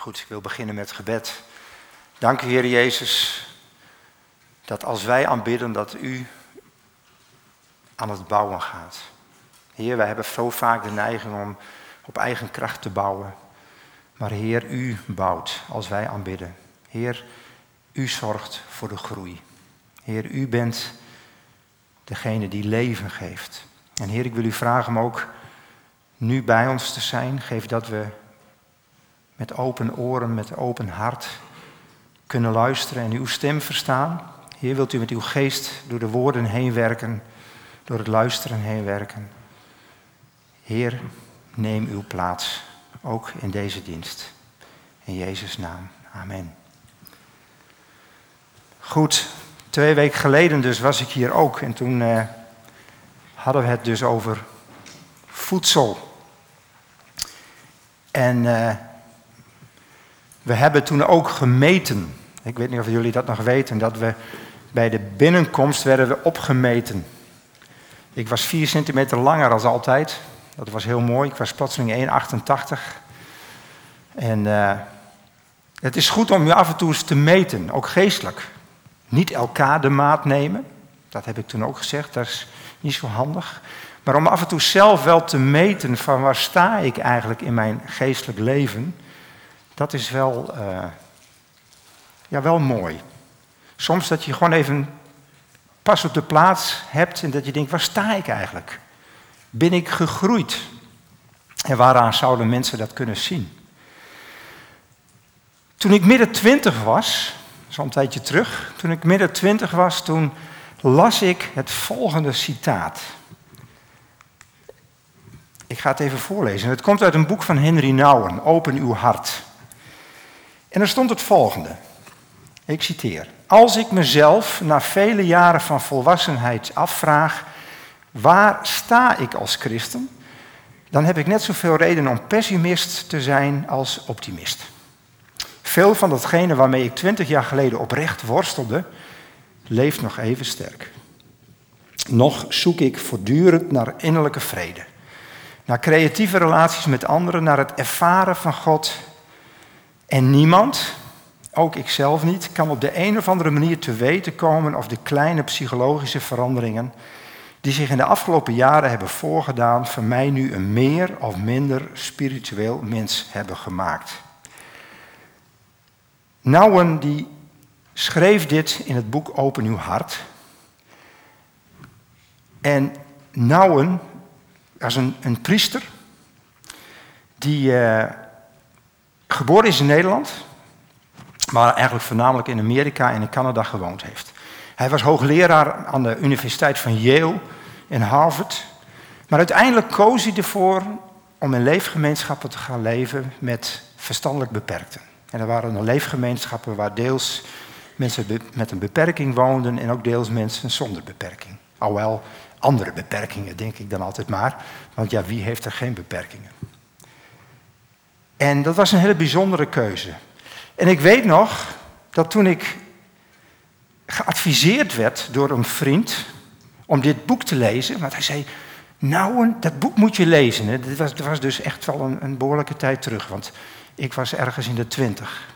Goed, ik wil beginnen met gebed. Dank u, Heer Jezus, dat als wij aanbidden, dat u aan het bouwen gaat. Heer, wij hebben zo vaak de neiging om op eigen kracht te bouwen. Maar Heer, u bouwt als wij aanbidden. Heer, u zorgt voor de groei. Heer, u bent degene die leven geeft. En Heer, ik wil u vragen om ook nu bij ons te zijn. Geef dat we met open oren, met open hart kunnen luisteren en uw stem verstaan. Heer, wilt u met uw geest door de woorden heen werken, door het luisteren heen werken. Heer, neem uw plaats, ook in deze dienst. In Jezus' naam. Amen. Goed, twee weken geleden dus was ik hier ook en toen eh, hadden we het dus over voedsel. En uh, we hebben toen ook gemeten. Ik weet niet of jullie dat nog weten, dat we bij de binnenkomst werden we opgemeten. Ik was 4 centimeter langer als altijd. Dat was heel mooi. Ik was plotseling 1,88. En uh, het is goed om je af en toe eens te meten, ook geestelijk. Niet elkaar de maat nemen. Dat heb ik toen ook gezegd. Dat is niet zo handig. Maar om af en toe zelf wel te meten van waar sta ik eigenlijk in mijn geestelijk leven dat is wel, uh, ja, wel mooi. Soms dat je gewoon even pas op de plaats hebt en dat je denkt, waar sta ik eigenlijk? Ben ik gegroeid? En waaraan zouden mensen dat kunnen zien? Toen ik midden twintig was, zo'n tijdje terug, toen ik midden twintig was, toen las ik het volgende citaat. Ik ga het even voorlezen. Het komt uit een boek van Henry Nouwen, Open uw hart. En er stond het volgende. Ik citeer. Als ik mezelf na vele jaren van volwassenheid afvraag, waar sta ik als christen? Dan heb ik net zoveel reden om pessimist te zijn als optimist. Veel van datgene waarmee ik twintig jaar geleden oprecht worstelde, leeft nog even sterk. Nog zoek ik voortdurend naar innerlijke vrede, naar creatieve relaties met anderen, naar het ervaren van God en niemand, ook ikzelf niet, kan op de een of andere manier te weten komen of de kleine psychologische veranderingen die zich in de afgelopen jaren hebben voorgedaan, voor mij nu een meer of minder spiritueel mens hebben gemaakt. Nouwen die schreef dit in het boek Open Uw Hart. En Nouwen was een, een priester die uh, geboren is in Nederland, maar eigenlijk voornamelijk in Amerika en in Canada gewoond heeft. Hij was hoogleraar aan de Universiteit van Yale en Harvard. Maar uiteindelijk koos hij ervoor om in leefgemeenschappen te gaan leven met verstandelijk beperkten. En er waren dan leefgemeenschappen waar deels mensen met een beperking woonden en ook deels mensen zonder beperking. Alhoewel andere beperkingen, denk ik dan altijd maar. Want ja, wie heeft er geen beperkingen? En dat was een hele bijzondere keuze. En ik weet nog dat toen ik geadviseerd werd door een vriend om dit boek te lezen, want hij zei, nou, dat boek moet je lezen. Dat was, dat was dus echt wel een, behoorlijke tijd terug, want ik was ergens in de twintig.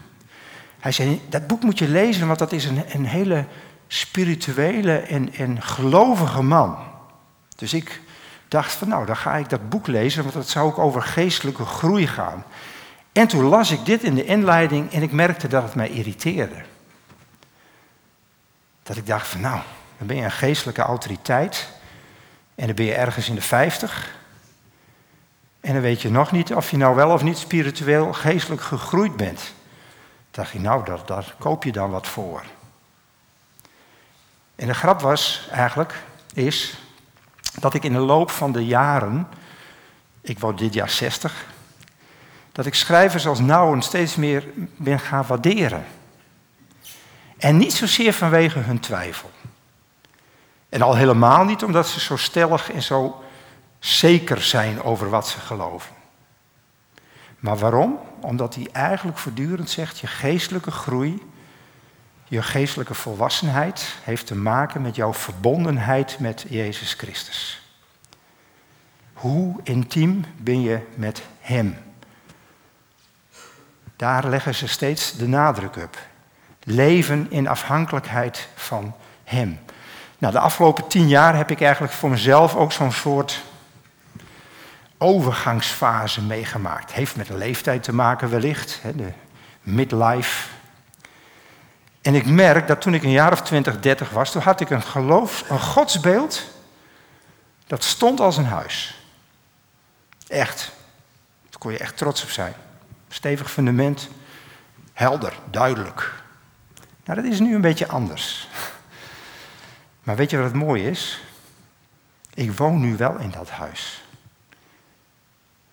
Hij zei, dat boek moet je lezen, want dat is een, een hele spirituele en, en gelovige man. Dus ik dacht van, nou, dan ga ik dat boek lezen, want dat zou ook over geestelijke groei gaan. En toen las ik dit in de inleiding en ik merkte dat het mij irriteerde. Dat ik dacht van nou, dan ben je een geestelijke autoriteit en dan ben je ergens in de vijftig. En dan weet je nog niet of je nou wel of niet spiritueel geestelijk gegroeid bent. Toen dacht ik, nou, daar, daar koop je dan wat voor. En de grap was eigenlijk, is, dat ik in de loop van de jaren, ik word dit jaar 60, dat ik schrijvers als Nouwen steeds meer ben gaan waarderen. En niet zozeer vanwege hun twijfel. En al helemaal niet omdat ze zo stellig en zo zeker zijn over wat ze geloven. Maar waarom? Omdat hij eigenlijk voortdurend zegt, je geestelijke groei, je geestelijke volwassenheid heeft te maken met jouw verbondenheid met Jezus Christus. Hoe intiem ben je met Hem? Daar leggen ze steeds de nadruk op. Leven in afhankelijkheid van Hem. Nou, de afgelopen tien jaar heb ik eigenlijk voor mezelf ook zo'n soort overgangsfase meegemaakt. Heeft met de leeftijd te maken wellicht, de midlife. En ik merk dat toen ik een jaar of 20, 30 was, toen had ik een geloof, een godsbeeld, dat stond als een huis. Echt. Daar kon je echt trots op zijn. Stevig fundament, helder, duidelijk. Nou, dat is nu een beetje anders. Maar weet je wat het mooie is? Ik woon nu wel in dat huis.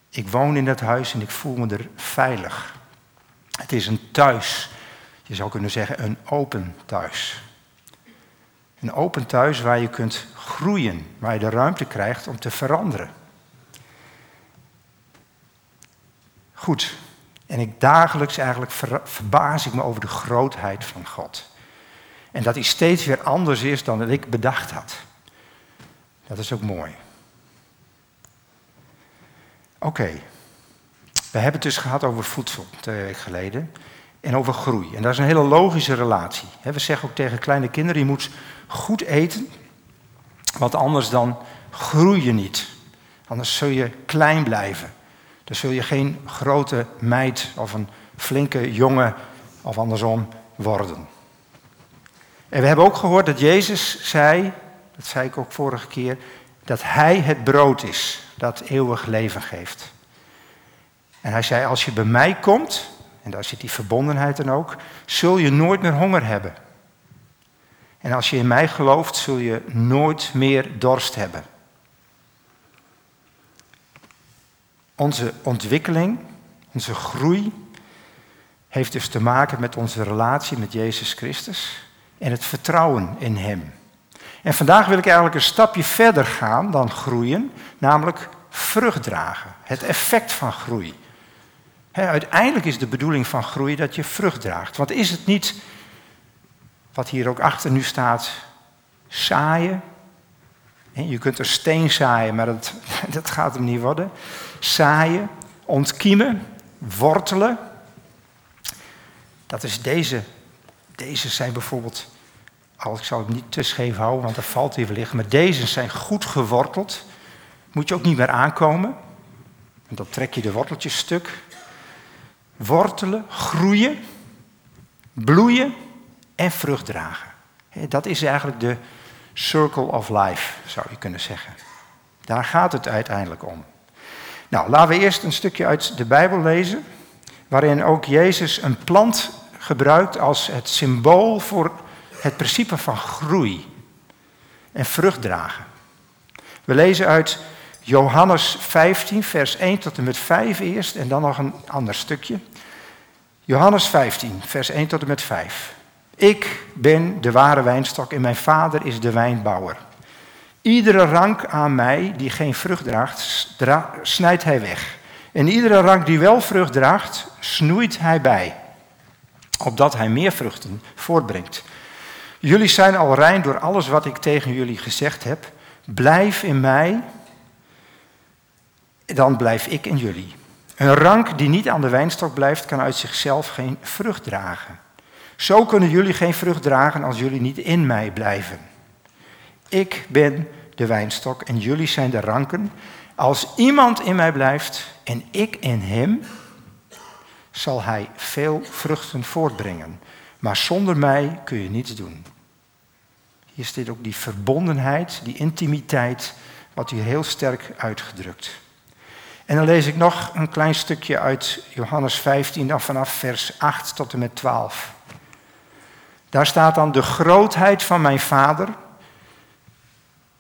Ik woon in dat huis en ik voel me er veilig. Het is een thuis. Je zou kunnen zeggen een open thuis. Een open thuis waar je kunt groeien, waar je de ruimte krijgt om te veranderen. Goed. En ik dagelijks eigenlijk verbaas ik me over de grootheid van God. En dat hij steeds weer anders is dan dat ik bedacht had. Dat is ook mooi. Oké. We hebben het dus gehad over voedsel twee weken geleden. En over groei. En dat is een hele logische relatie. We zeggen ook tegen kleine kinderen: je moet goed eten. Want anders dan groei je niet. Anders zul je klein blijven. Dan zul je geen grote meid of een flinke jongen of andersom worden. En we hebben ook gehoord dat Jezus zei, dat zei ik ook vorige keer, dat Hij het brood is dat eeuwig leven geeft. En hij zei, als je bij mij komt, en daar zit die verbondenheid dan ook, zul je nooit meer honger hebben. En als je in mij gelooft, zul je nooit meer dorst hebben. Onze ontwikkeling, onze groei, heeft dus te maken met onze relatie met Jezus Christus en het vertrouwen in Hem. En vandaag wil ik eigenlijk een stapje verder gaan dan groeien, namelijk vrucht dragen. Het effect van groei. uiteindelijk is de bedoeling van groei dat je vrucht draagt. Want is het niet, wat hier ook achter nu staat, zaaien? Je kunt er steen zaaien, maar dat, dat gaat hem niet worden. Zaaien, ontkiemen, wortelen. Dat is deze. Deze zijn bijvoorbeeld als ik zal het niet te scheef houden, want er valt hier wellicht. Maar deze zijn goed geworteld. Moet je ook niet meer aankomen. En dan trek je de worteltjes stuk. Wortelen, groeien, bloeien en vrucht dragen. Dat is eigenlijk de circle of life, zou je kunnen zeggen. Daar gaat het uiteindelijk om. Nou, laten we eerst een stukje uit de Bijbel lezen, waarin ook Jezus een plant gebruikt als het symbool voor het principe van groei en vrucht dragen. We lezen uit Johannes 15, vers 1 tot en met 5 eerst en dan nog een ander stukje. Johannes 15, vers 1 tot en met 5. Ik ben de ware wijnstok en mijn vader is de wijnbouwer. Iedere rank aan mij die geen vrucht draagt, snijdt hij weg. En iedere rank die wel vrucht draagt, snoeit hij bij, opdat hij meer vruchten voortbrengt. Jullie zijn al rein door alles wat ik tegen jullie gezegd heb. Blijf in mij, dan blijf ik in jullie. Een rank die niet aan de wijnstok blijft, kan uit zichzelf geen vrucht dragen. Zo kunnen jullie geen vrucht dragen als jullie niet in mij blijven. Ik ben de wijnstok en jullie zijn de ranken. Als iemand in mij blijft en ik in hem, zal hij veel vruchten voortbrengen. Maar zonder mij kun je niets doen. Hier staat ook die verbondenheid, die intimiteit, wat hier heel sterk uitgedrukt. En dan lees ik nog een klein stukje uit Johannes 15, dan vanaf vers 8 tot en met 12. Daar staat dan, de grootheid van mijn vader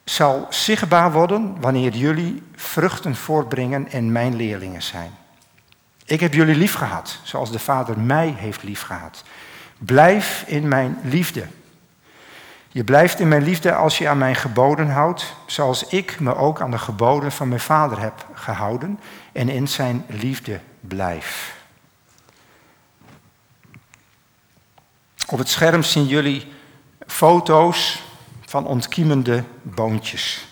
zal zichtbaar worden wanneer jullie vruchten voortbrengen en mijn leerlingen zijn. Ik heb jullie lief gehad, zoals de Vader mij heeft lief gehad. Blijf in mijn liefde. Je blijft in mijn liefde als je aan mijn geboden houdt, zoals ik me ook aan de geboden van mijn vader heb gehouden en in zijn liefde blijf. Op het scherm zien jullie foto's van ontkiemende boontjes.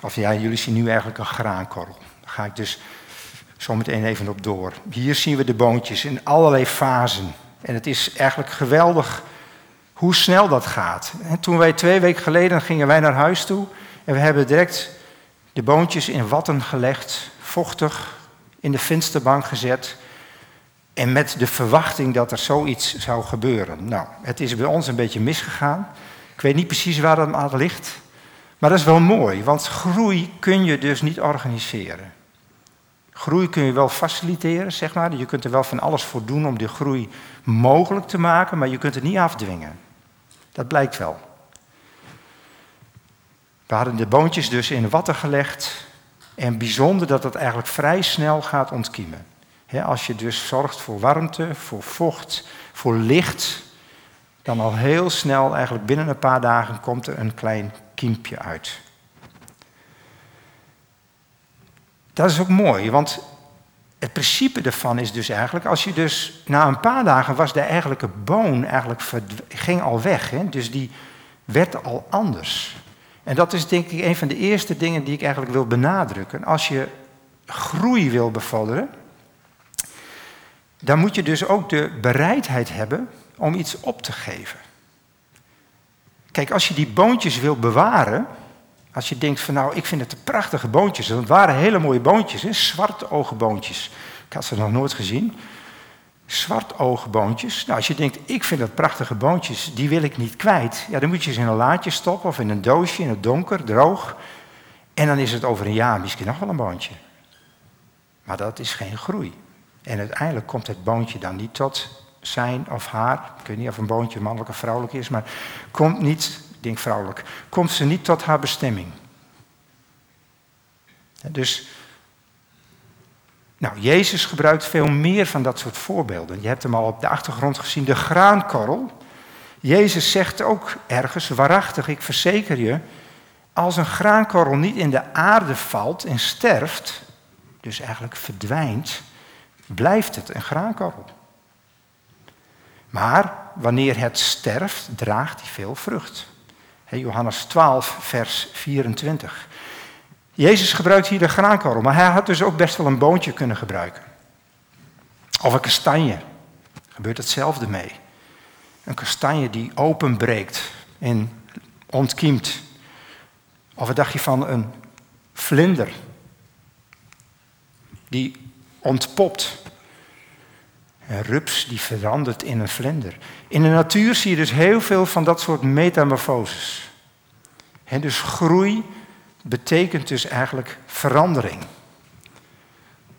Of ja, jullie zien nu eigenlijk een graankorrel. Dan ga ik dus zometeen even op door. Hier zien we de boontjes in allerlei fasen. En het is eigenlijk geweldig hoe snel dat gaat. En toen wij twee weken geleden gingen wij naar huis toe en we hebben direct de boontjes in watten gelegd, vochtig in de vensterbank gezet en met de verwachting dat er zoiets zou gebeuren. Nou, het is bij ons een beetje misgegaan. Ik weet niet precies waar dat aan ligt, maar dat is wel mooi, want groei kun je dus niet organiseren. Groei kun je wel faciliteren, zeg maar. Je kunt er wel van alles voor doen om die groei mogelijk te maken, maar je kunt het niet afdwingen. Dat blijkt wel. We hadden de boontjes dus in water gelegd. En bijzonder dat het eigenlijk vrij snel gaat ontkiemen. Als je dus zorgt voor warmte, voor vocht, voor licht, dan al heel snel, eigenlijk binnen een paar dagen, komt er een klein kiempje uit. Dat is ook mooi, want het principe ervan is dus eigenlijk, als je dus na een paar dagen was de eigenlijke boon eigenlijk ging al weg. Hè? Dus die werd al anders. En dat is denk ik een van de eerste dingen die ik eigenlijk wil benadrukken. Als je groei wil bevorderen, dan moet je dus ook de bereidheid hebben om iets op te geven. Kijk, als je die boontjes wil bewaren, als je denkt van nou, ik vind het een prachtige boontjes. Dat waren hele mooie boontjes, hè? zwarte ogenboontjes. Ik had ze nog nooit gezien. Zwart ogenboontjes. Nou, als je denkt, ik vind dat prachtige boontjes, die wil ik niet kwijt. Ja, dan moet je ze in een laadje stoppen of in een doosje, in het donker, droog. En dan is het over een jaar misschien nog wel een boontje. Maar dat is geen groei. En uiteindelijk komt het boontje dan niet tot zijn of haar. Ik weet niet of een boontje mannelijk of vrouwelijk is, maar komt niet ik denk vrouwelijk, komt ze niet tot haar bestemming. Dus, nou, Jezus gebruikt veel meer van dat soort voorbeelden. Je hebt hem al op de achtergrond gezien, de graankorrel. Jezus zegt ook ergens, waarachtig, ik verzeker je, als een graankorrel niet in de aarde valt en sterft, dus eigenlijk verdwijnt, blijft het een graankorrel. Maar wanneer het sterft, draagt hij veel vrucht. Johannes 12, vers 24. Jezus gebruikt hier de graankorrel, maar hij had dus ook best wel een boontje kunnen gebruiken. Of een kastanje. Er gebeurt hetzelfde mee. Een kastanje die openbreekt en ontkiemt. Of wat dacht je van een vlinder die ontpopt. Een rups die verandert in een vlinder. In de natuur zie je dus heel veel van dat soort metamorfoses. En dus groei betekent dus eigenlijk verandering.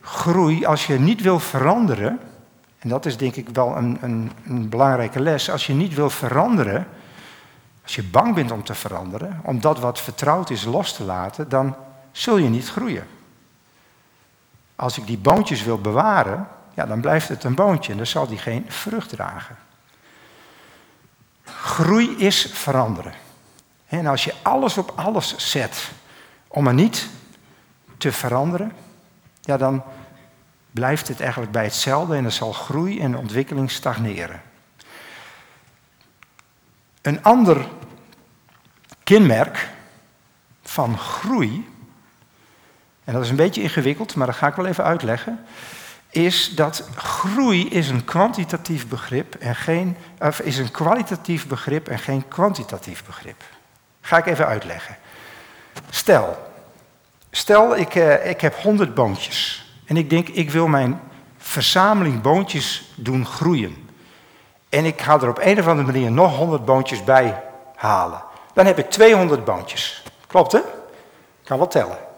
Groei, als je niet wil veranderen, en dat is denk ik wel een, een, een belangrijke les, als je niet wil veranderen, als je bang bent om te veranderen, om dat wat vertrouwd is los te laten, dan zul je niet groeien. Als ik die boontjes wil bewaren, ja, dan blijft het een boontje en dan zal die geen vrucht dragen. Groei is veranderen. En als je alles op alles zet om er niet te veranderen, ja, dan blijft het eigenlijk bij hetzelfde en dan zal groei en ontwikkeling stagneren. Een ander kenmerk van groei, en dat is een beetje ingewikkeld, maar dat ga ik wel even uitleggen, is dat groei is een kwantitatief begrip en geen, of is een kwalitatief begrip en geen kwantitatief begrip. Ga ik even uitleggen. Stel, stel ik, eh, ik heb 100 boontjes en ik denk ik wil mijn verzameling boontjes doen groeien. En ik ga er op een of andere manier nog 100 boontjes bij halen. Dan heb ik 200 boontjes. Klopt hè? Ik kan wel tellen.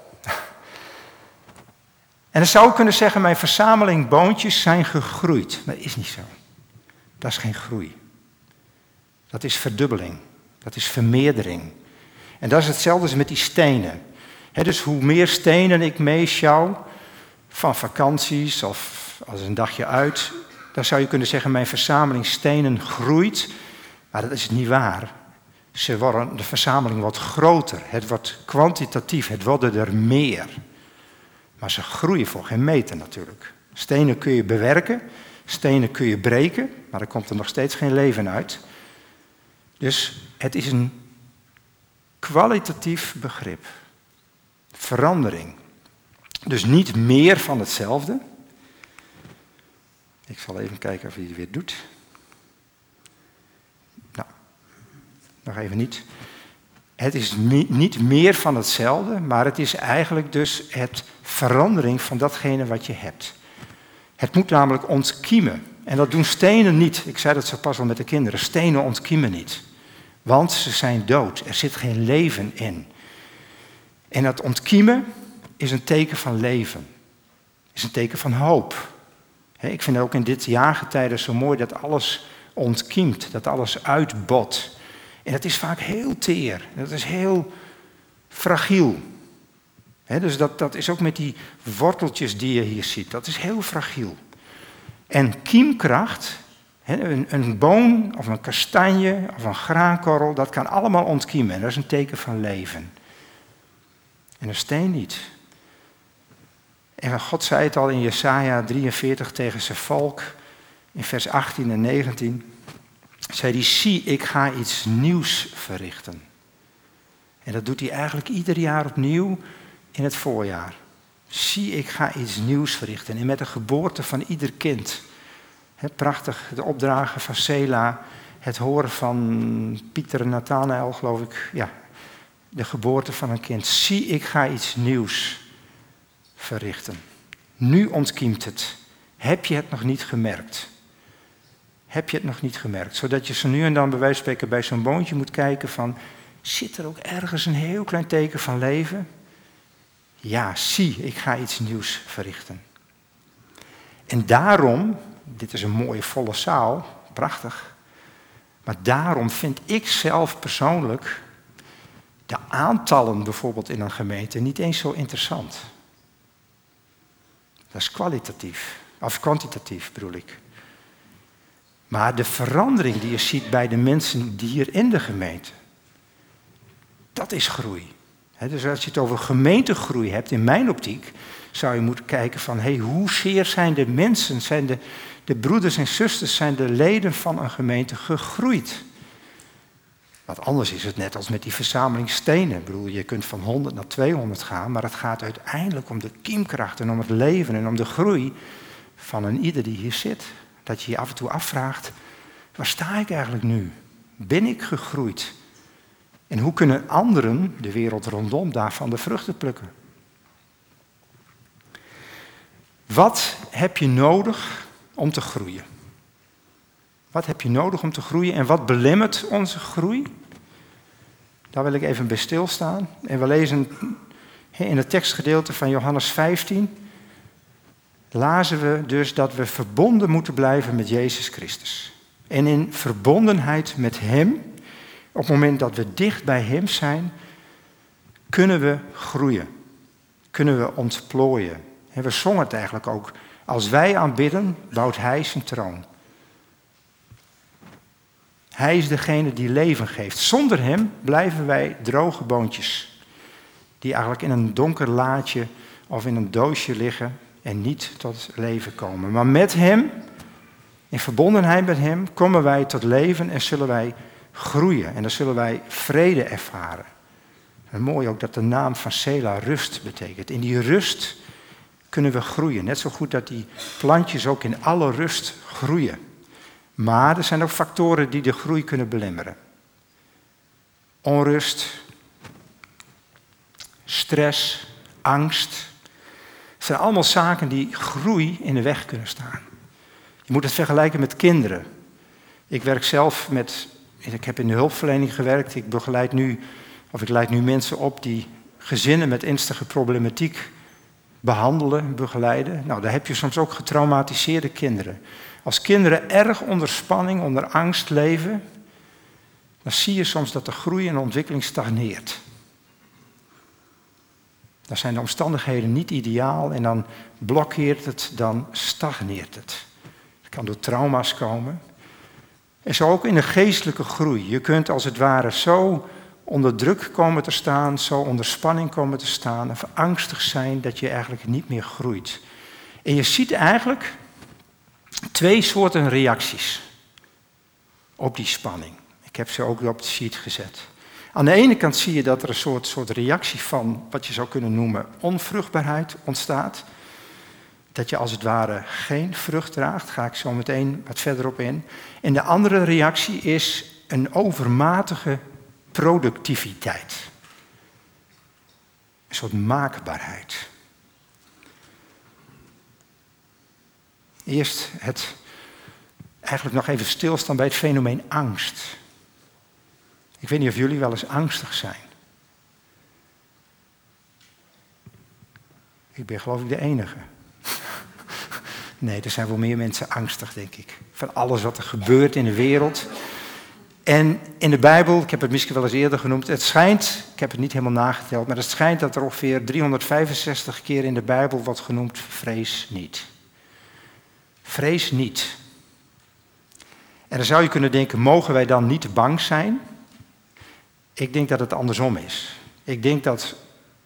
En dan zou ik kunnen zeggen, mijn verzameling boontjes zijn gegroeid. Maar dat is niet zo. Dat is geen groei. Dat is verdubbeling. Dat is vermeerdering. En dat is hetzelfde als met die stenen. dus hoe meer stenen ik meesjouw, van vakanties of als een dagje uit, dan zou je kunnen zeggen, mijn verzameling stenen groeit. Maar dat is niet waar. Ze worden, de verzameling wordt groter. Het wordt kwantitatief. Het worden er meer. Maar ze groeien voor geen meter natuurlijk. Stenen kun je bewerken, stenen kun je breken, maar er komt er nog steeds geen leven uit. Dus het is een kwalitatief begrip. Verandering. Dus niet meer van hetzelfde. Ik zal even kijken of hij het weer doet. Nou, nog even niet. Het is niet meer van hetzelfde, maar het is eigenlijk dus het verandering van datgene wat je hebt. Het moet namelijk ontkiemen. En dat doen stenen niet. Ik zei dat zo pas al met de kinderen. Stenen ontkiemen niet. Want ze zijn dood. Er zit geen leven in. En dat ontkiemen is een teken van leven. Is een teken van hoop. Ik vind ook in dit jaargetijde zo mooi dat alles ontkiemt. Dat alles uitbot. En dat is vaak heel teer. Dat is heel fragiel. dus dat, dat is ook met die worteltjes die je hier ziet. Dat is heel fragiel. En kiemkracht, een, een boom of een kastanje of een graankorrel, dat kan allemaal ontkiemen. En dat is een teken van leven. En een steen niet. En God zei het al in Jesaja 43 tegen zijn volk, in vers 18 en 19 zei hij, zie, ik ga iets nieuws verrichten. En dat doet hij eigenlijk ieder jaar opnieuw in het voorjaar. Zie, ik ga iets nieuws verrichten. En met de geboorte van ieder kind. prachtig, de opdragen van Sela, het horen van Pieter Nathanael, geloof ik. Ja, de geboorte van een kind. Zie, ik ga iets nieuws verrichten. Nu ontkiemt het. Heb je het nog niet gemerkt? Heb je het nog niet gemerkt. Zodat je zo nu en dan bij wijze van spreken bij zo'n boontje moet kijken van, zit er ook ergens een heel klein teken van leven? Ja, zie, ik ga iets nieuws verrichten. En daarom, dit is een mooie volle zaal, prachtig, maar daarom vind ik zelf persoonlijk de aantallen bijvoorbeeld in een gemeente niet eens zo interessant. Dat is kwalitatief, of kwantitatief bedoel ik. Maar de verandering die je ziet bij de mensen die hier in de gemeente, dat is groei. dus als je het over gemeentegroei hebt, in mijn optiek, zou je moeten kijken van, hey, hoezeer zijn de mensen, zijn de, de broeders en zusters, zijn de leden van een gemeente gegroeid? Want anders is het net als met die verzameling stenen. Ik bedoel, je kunt van 100 naar 200 gaan, maar het gaat uiteindelijk om de kiemkracht en om het leven en om de groei van een ieder die hier zit. Dat je je af en toe afvraagt, waar sta ik eigenlijk nu? Ben ik gegroeid? En hoe kunnen anderen, de wereld rondom, daarvan de vruchten plukken? Wat heb je nodig om te groeien? Wat heb je nodig om te groeien en wat belemmert onze groei? Daar wil ik even bij stilstaan. En we lezen in het tekstgedeelte van Johannes 15, lazen we dus dat we verbonden moeten blijven met Jezus Christus. En in verbondenheid met Hem, op het moment dat we dicht bij Hem zijn, kunnen we groeien. Kunnen we ontplooien. En we zongen het eigenlijk ook. Als wij aanbidden, bouwt Hij zijn troon. Hij is degene die leven geeft. Zonder Hem blijven wij droge boontjes. Die eigenlijk in een donker laadje of in een doosje liggen en niet tot leven komen. Maar met Hem, in verbondenheid met Hem, komen wij tot leven en zullen wij groeien. En dan zullen wij vrede ervaren. En mooi ook dat de naam van Sela rust betekent. In die rust kunnen we groeien. Net zo goed dat die plantjes ook in alle rust groeien. Maar er zijn ook factoren die de groei kunnen belemmeren. Onrust, stress, angst, het zijn allemaal zaken die groei in de weg kunnen staan. Je moet het vergelijken met kinderen. Ik werk zelf met, ik heb in de hulpverlening gewerkt. Ik begeleid nu, of ik leid nu mensen op die gezinnen met ernstige problematiek behandelen, begeleiden. Nou, daar heb je soms ook getraumatiseerde kinderen. Als kinderen erg onder spanning, onder angst leven, dan zie je soms dat de groei en ontwikkeling stagneert. Dan zijn de omstandigheden niet ideaal en dan blokkeert het, dan stagneert het. Het kan door trauma's komen. En zo ook in de geestelijke groei. Je kunt als het ware zo onder druk komen te staan, zo onder spanning komen te staan en angstig zijn dat je eigenlijk niet meer groeit. En je ziet eigenlijk twee soorten reacties op die spanning. Ik heb ze ook op de sheet gezet. Aan de ene kant zie je dat er een soort, soort reactie van wat je zou kunnen noemen onvruchtbaarheid ontstaat. Dat je als het ware geen vrucht draagt, ga ik zo meteen wat verder op in. En de andere reactie is een overmatige productiviteit. Een soort maakbaarheid. Eerst het eigenlijk nog even stilstaan bij het fenomeen angst. Ik weet niet of jullie wel eens angstig zijn. Ik ben geloof ik de enige. Nee, er zijn wel meer mensen angstig, denk ik. Van alles wat er gebeurt in de wereld. En in de Bijbel, ik heb het misschien wel eens eerder genoemd, het schijnt, ik heb het niet helemaal nageteld, maar het schijnt dat er ongeveer 365 keer in de Bijbel wordt genoemd, vrees niet. Vrees niet. En dan zou je kunnen denken, mogen wij dan niet bang zijn? Ik denk dat het andersom is. Ik denk dat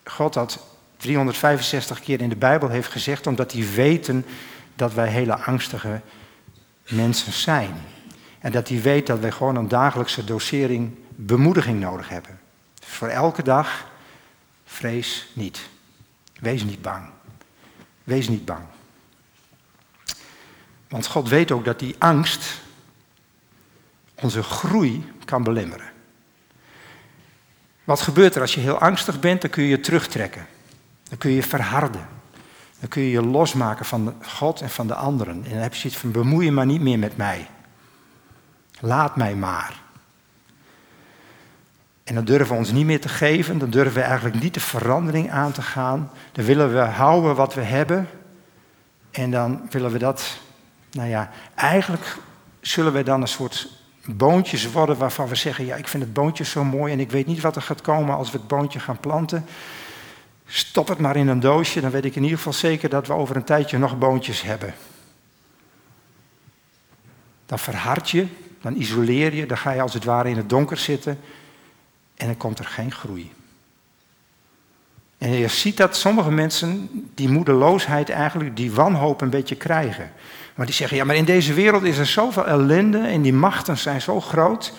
God dat 365 keer in de Bijbel heeft gezegd, omdat hij weten dat wij hele angstige mensen zijn. En dat hij weet dat wij gewoon een dagelijkse dosering bemoediging nodig hebben. Voor elke dag, vrees niet. Wees niet bang. Wees niet bang. Want God weet ook dat die angst onze groei kan belemmeren. Wat gebeurt er als je heel angstig bent? Dan kun je je terugtrekken. Dan kun je je verharden. Dan kun je je losmaken van God en van de anderen. En dan heb je zoiets van bemoei je maar niet meer met mij. Laat mij maar. En dan durven we ons niet meer te geven. Dan durven we eigenlijk niet de verandering aan te gaan. Dan willen we houden wat we hebben. En dan willen we dat, nou ja, eigenlijk zullen we dan een soort boontjes worden waarvan we zeggen, ja, ik vind het boontje zo mooi en ik weet niet wat er gaat komen als we het boontje gaan planten. Stop het maar in een doosje, dan weet ik in ieder geval zeker dat we over een tijdje nog boontjes hebben. Dan verhard je, dan isoleer je, dan ga je als het ware in het donker zitten en dan komt er geen groei. En je ziet dat sommige mensen die moedeloosheid eigenlijk, die wanhoop een beetje krijgen. Maar die zeggen, ja, maar in deze wereld is er zoveel ellende en die machten zijn zo groot.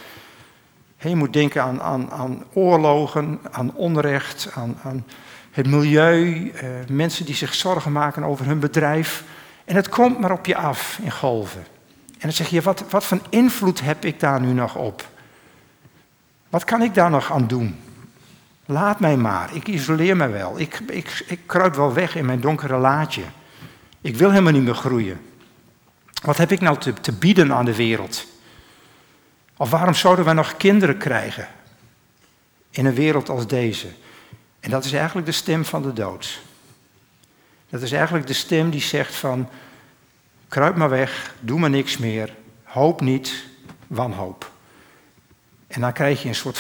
je moet denken aan, aan, aan oorlogen, aan onrecht, aan, aan het milieu, eh, mensen die zich zorgen maken over hun bedrijf. En het komt maar op je af in golven. En dan zeg je, wat, wat invloed heb ik daar nu nog op? Wat kan ik daar nog aan doen? Laat mij maar, ik isoleer me wel. Ik, ik, ik kruip wel weg in mijn donkere laadje. Ik wil helemaal niet meer groeien. Wat heb ik nou te, te bieden aan de wereld? Of waarom zouden we nog kinderen krijgen in een wereld als deze? En dat is eigenlijk de stem van de dood. Dat is eigenlijk de stem die zegt van, kruip maar weg, doe maar niks meer, hoop niet, wanhoop. En dan krijg je een soort